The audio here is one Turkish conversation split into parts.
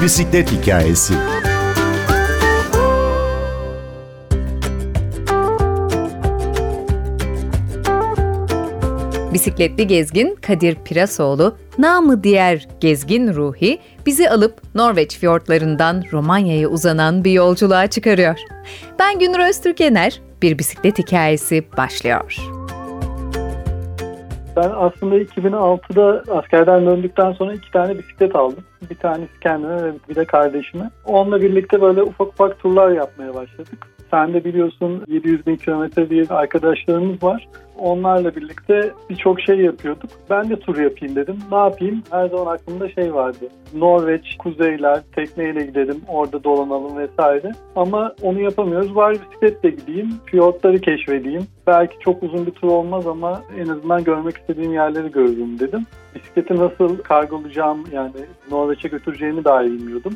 Bir bisiklet hikayesi. Bisikletli gezgin Kadir Pirasoğlu, namı diğer gezgin Ruhi, bizi alıp Norveç fiyortlarından Romanya'ya uzanan bir yolculuğa çıkarıyor. Ben Günür Öztürkener, bir bisiklet hikayesi başlıyor. Ben aslında 2006'da askerden döndükten sonra iki tane bisiklet aldım. Bir tanesi kendime bir de kardeşime. Onunla birlikte böyle ufak ufak turlar yapmaya başladık. Sen de biliyorsun 700 bin kilometre diye arkadaşlarımız var. Onlarla birlikte birçok şey yapıyorduk. Ben de tur yapayım dedim. Ne yapayım? Her zaman aklımda şey vardı. Norveç, kuzeyler, tekneyle gidelim, orada dolanalım vesaire. Ama onu yapamıyoruz. Var bisikletle gideyim, fiyortları keşfedeyim. Belki çok uzun bir tur olmaz ama en azından görmek istediğim yerleri görürüm dedim. Bisikleti nasıl kargolayacağım yani Norveç'e götüreceğimi dahi bilmiyordum.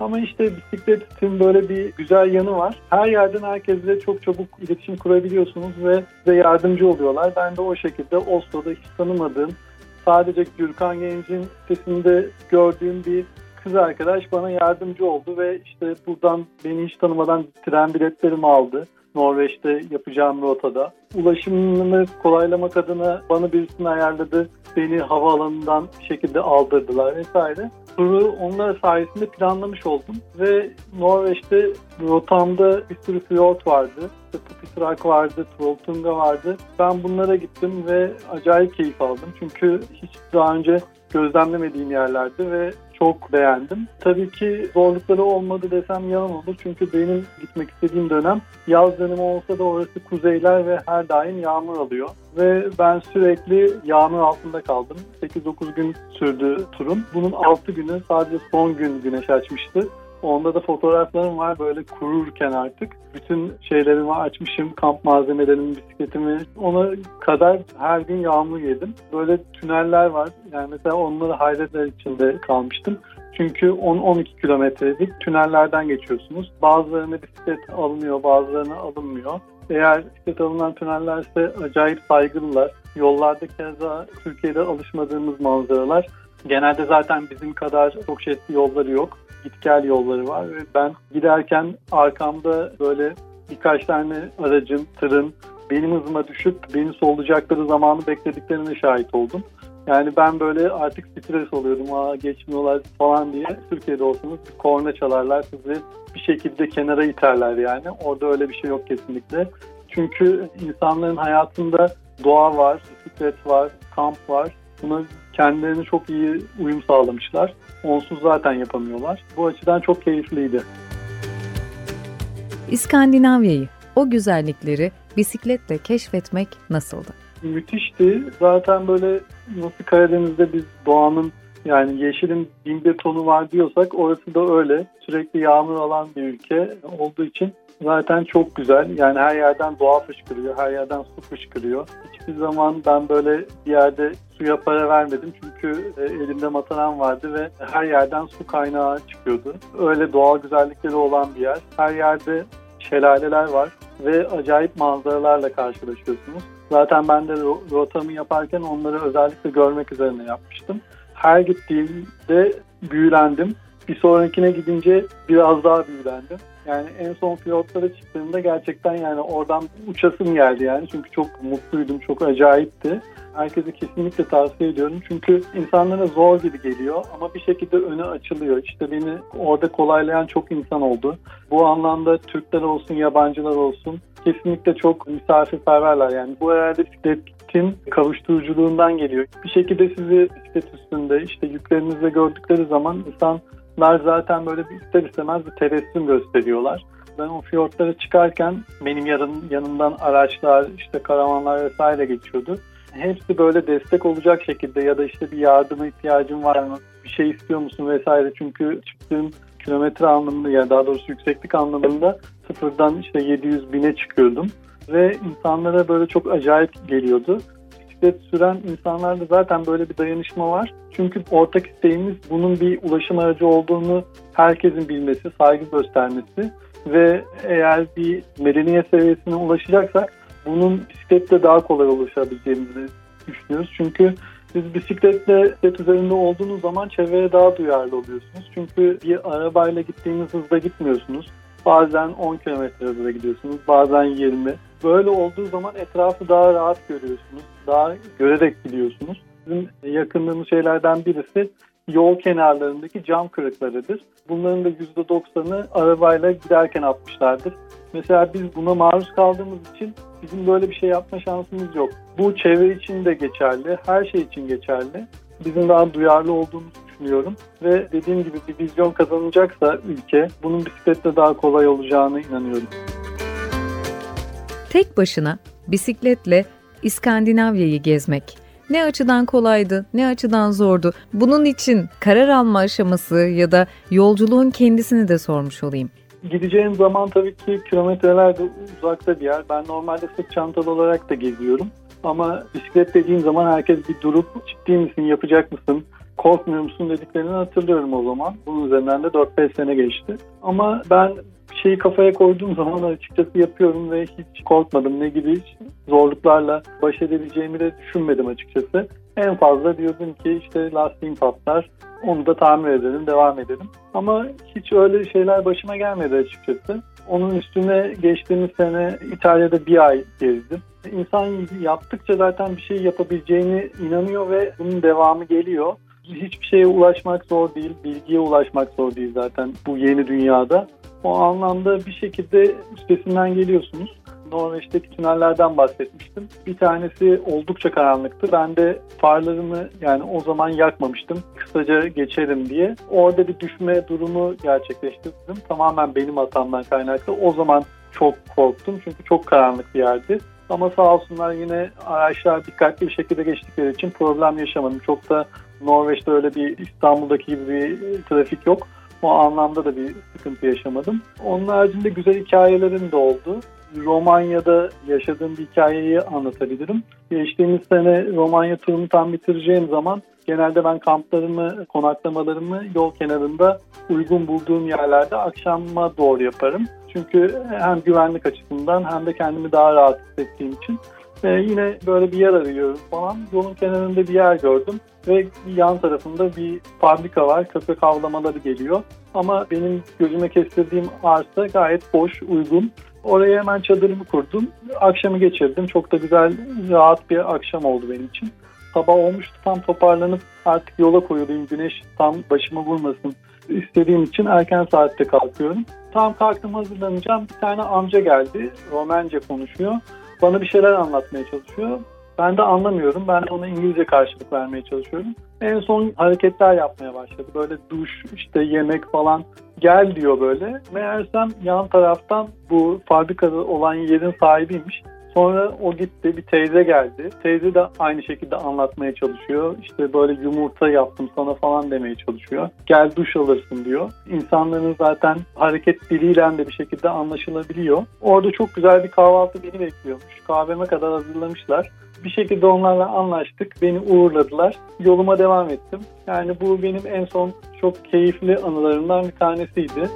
Ama işte bisikletin böyle bir güzel yanı var. Her yerden herkesle çok çabuk iletişim kurabiliyorsunuz ve size yardımcı oluyorlar. Ben de o şekilde Oslo'da hiç tanımadığım, sadece Gürkan Genç'in sitesinde gördüğüm bir kız arkadaş bana yardımcı oldu ve işte buradan beni hiç tanımadan tren biletlerimi aldı. Norveç'te yapacağım rotada. Ulaşımını kolaylamak adına bana birisini ayarladı. Beni havaalanından bir şekilde aldırdılar vesaire turu onlar sayesinde planlamış oldum. Ve Norveç'te rotamda bir sürü fjord vardı. İşte Pupitrak vardı, Trolltunga vardı. Ben bunlara gittim ve acayip keyif aldım. Çünkü hiç daha önce gözlemlemediğim yerlerdi ve çok beğendim. Tabii ki zorlukları olmadı desem yalan olur. Çünkü benim gitmek istediğim dönem yaz dönemi olsa da orası kuzeyler ve her daim yağmur alıyor. Ve ben sürekli yağmur altında kaldım. 8-9 gün sürdü turum. Bunun 6 günü sadece son gün güneş açmıştı. Onda da fotoğraflarım var böyle kururken artık. Bütün şeylerimi açmışım, kamp malzemelerimi, bisikletimi. Ona kadar her gün yağmur yedim. Böyle tüneller var. Yani mesela onları hayretler içinde kalmıştım. Çünkü 10-12 kilometrelik tünellerden geçiyorsunuz. Bazılarına bisiklet alınıyor, bazılarına alınmıyor. Eğer bisiklet alınan tünellerse acayip saygılılar. Yollarda keza Türkiye'de alışmadığımız manzaralar. Genelde zaten bizim kadar çok şeritli yolları yok git gel yolları var ve ben giderken arkamda böyle birkaç tane aracın, tırın benim hızıma düşüp beni sollayacakları zamanı beklediklerine şahit oldum. Yani ben böyle artık stres oluyordum. Aa geçmiyorlar falan diye. Türkiye'de olsanız korna çalarlar sizi bir şekilde kenara iterler yani. Orada öyle bir şey yok kesinlikle. Çünkü insanların hayatında doğa var, bisiklet var, kamp var. Buna kendilerini çok iyi uyum sağlamışlar. Onsuz zaten yapamıyorlar. Bu açıdan çok keyifliydi. İskandinavya'yı, o güzellikleri bisikletle keşfetmek nasıldı? Müthişti. Zaten böyle nasıl Karadeniz'de biz doğanın yani yeşilin bin bir tonu var diyorsak orası da öyle. Sürekli yağmur alan bir ülke olduğu için zaten çok güzel. Yani her yerden doğa fışkırıyor, her yerden su fışkırıyor. Hiçbir zaman ben böyle bir yerde suya para vermedim çünkü e, elimde mataram vardı ve her yerden su kaynağı çıkıyordu. Öyle doğal güzellikleri olan bir yer. Her yerde şelaleler var ve acayip manzaralarla karşılaşıyorsunuz. Zaten ben de rotamı yaparken onları özellikle görmek üzerine yapmıştım. Her gittiğimde büyülendim. Bir sonrakine gidince biraz daha büyülendim. Yani en son pilotlara çıktığımda gerçekten yani oradan uçasım geldi yani. Çünkü çok mutluydum, çok acayipti. Herkese kesinlikle tavsiye ediyorum. Çünkü insanlara zor gibi geliyor ama bir şekilde önü açılıyor. İşte beni orada kolaylayan çok insan oldu. Bu anlamda Türkler olsun, yabancılar olsun kesinlikle çok misafirperverler. Yani bu herhalde bisikletin kavuşturuculuğundan geliyor. Bir şekilde sizi bisiklet üstünde işte yüklerinizle gördükleri zaman insan Bunlar zaten böyle ister istemez bir tebessüm gösteriyorlar. Ben o fiyortlara çıkarken benim yarın, yanımdan araçlar, işte karavanlar vesaire geçiyordu. Hepsi böyle destek olacak şekilde ya da işte bir yardıma ihtiyacım var mı, bir şey istiyor musun vesaire. Çünkü çıktığım kilometre anlamında ya daha doğrusu yükseklik anlamında sıfırdan işte 700 bine çıkıyordum. Ve insanlara böyle çok acayip geliyordu bisiklet süren insanlarda zaten böyle bir dayanışma var. Çünkü ortak isteğimiz bunun bir ulaşım aracı olduğunu herkesin bilmesi, saygı göstermesi ve eğer bir medeniyet seviyesine ulaşacaksak bunun bisikletle daha kolay ulaşabileceğimizi düşünüyoruz. Çünkü Siz bisikletle bisiklet üzerinde olduğunuz zaman çevreye daha duyarlı oluyorsunuz. Çünkü bir arabayla gittiğiniz hızda gitmiyorsunuz. Bazen 10 km hızla gidiyorsunuz, bazen 20. Böyle olduğu zaman etrafı daha rahat görüyorsunuz, daha görerek gidiyorsunuz. Bizim yakındığımız şeylerden birisi yol kenarlarındaki cam kırıklarıdır. Bunların da %90'ı arabayla giderken atmışlardır. Mesela biz buna maruz kaldığımız için bizim böyle bir şey yapma şansımız yok. Bu çevre için de geçerli, her şey için geçerli. Bizim daha duyarlı olduğumuzu düşünüyorum ve dediğim gibi bir vizyon kazanacaksa ülke bunun bisikletle daha kolay olacağını inanıyorum. Tek başına bisikletle İskandinavya'yı gezmek ne açıdan kolaydı, ne açıdan zordu? Bunun için karar alma aşaması ya da yolculuğun kendisini de sormuş olayım. Gideceğim zaman tabii ki kilometrelerde uzakta bir yer. Ben normalde sırt çantalı olarak da geziyorum. Ama bisiklet dediğim zaman herkes bir durup ciddi misin, yapacak mısın, korkmuyor musun dediklerini hatırlıyorum o zaman. Bunun üzerinden de 4-5 sene geçti. Ama ben şeyi kafaya koyduğum zaman açıkçası yapıyorum ve hiç korkmadım. Ne gibi zorluklarla baş edebileceğimi de düşünmedim açıkçası. En fazla diyordum ki işte lastiğim patlar, onu da tamir edelim, devam edelim. Ama hiç öyle şeyler başıma gelmedi açıkçası. Onun üstüne geçtiğimiz sene İtalya'da bir ay gezdim. İnsan yaptıkça zaten bir şey yapabileceğini inanıyor ve bunun devamı geliyor. Hiçbir şeye ulaşmak zor değil, bilgiye ulaşmak zor değil zaten bu yeni dünyada. O anlamda bir şekilde üstesinden geliyorsunuz. Norveç'teki tünellerden bahsetmiştim. Bir tanesi oldukça karanlıktı. Ben de farlarımı yani o zaman yakmamıştım. Kısaca geçerim diye. Orada bir düşme durumu gerçekleştirdim. Tamamen benim hatamdan kaynaklı. O zaman çok korktum çünkü çok karanlık bir yerdi. Ama sağ olsunlar yine araçlar dikkatli bir şekilde geçtikleri için problem yaşamadım. Çok da Norveç'te öyle bir İstanbul'daki gibi bir trafik yok. O anlamda da bir sıkıntı yaşamadım. Onun haricinde güzel hikayelerim de oldu. Romanya'da yaşadığım bir hikayeyi anlatabilirim. Geçtiğimiz sene Romanya turumu tam bitireceğim zaman genelde ben kamplarımı, konaklamalarımı yol kenarında uygun bulduğum yerlerde akşama doğru yaparım. Çünkü hem güvenlik açısından hem de kendimi daha rahat hissettiğim için. Ve yine böyle bir yer arıyorum falan. Yolun kenarında bir yer gördüm ve yan tarafında bir fabrika var. Köpek avlamaları geliyor. Ama benim gözüme kestirdiğim arsa gayet boş, uygun. Oraya hemen çadırımı kurdum. Akşamı geçirdim. Çok da güzel, rahat bir akşam oldu benim için. Sabah olmuştu tam toparlanıp artık yola koyulayım. Güneş tam başımı vurmasın istediğim için erken saatte kalkıyorum. Tam kalktım hazırlanacağım. Bir tane amca geldi. Romence konuşuyor. Bana bir şeyler anlatmaya çalışıyor. Ben de anlamıyorum. Ben de ona İngilizce karşılık vermeye çalışıyorum. En son hareketler yapmaya başladı. Böyle duş, işte yemek falan gel diyor böyle. Meğersem yan taraftan bu fabrikada olan yerin sahibiymiş. Sonra o gitti bir teyze geldi. Teyze de aynı şekilde anlatmaya çalışıyor. İşte böyle yumurta yaptım sana falan demeye çalışıyor. Gel duş alırsın diyor. İnsanların zaten hareket diliyle de bir şekilde anlaşılabiliyor. Orada çok güzel bir kahvaltı beni bekliyormuş. Kahveme kadar hazırlamışlar. Bir şekilde onlarla anlaştık. Beni uğurladılar. Yoluma devam ettim. Yani bu benim en son çok keyifli anılarımdan bir tanesiydi.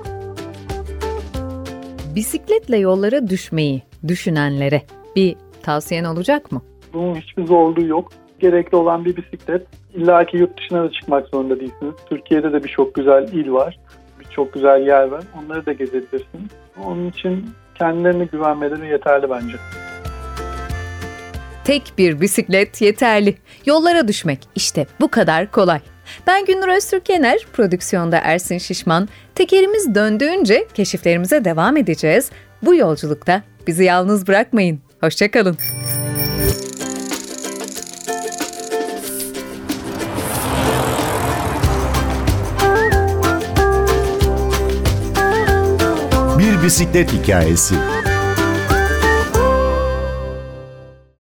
Bisikletle yollara düşmeyi düşünenlere bir tavsiyen olacak mı? Bunun hiçbir zorluğu yok. Gerekli olan bir bisiklet. İlla ki yurt dışına da çıkmak zorunda değilsiniz. Türkiye'de de birçok güzel il var. Birçok güzel yer var. Onları da gezebilirsiniz. Onun için kendilerine güvenmeleri yeterli bence. Tek bir bisiklet yeterli. Yollara düşmek işte bu kadar kolay. Ben Gündür Öztürk Yener, prodüksiyonda Ersin Şişman. Tekerimiz döndüğünce keşiflerimize devam edeceğiz. Bu yolculukta bizi yalnız bırakmayın. Hoşçakalın. Bir bisiklet hikayesi.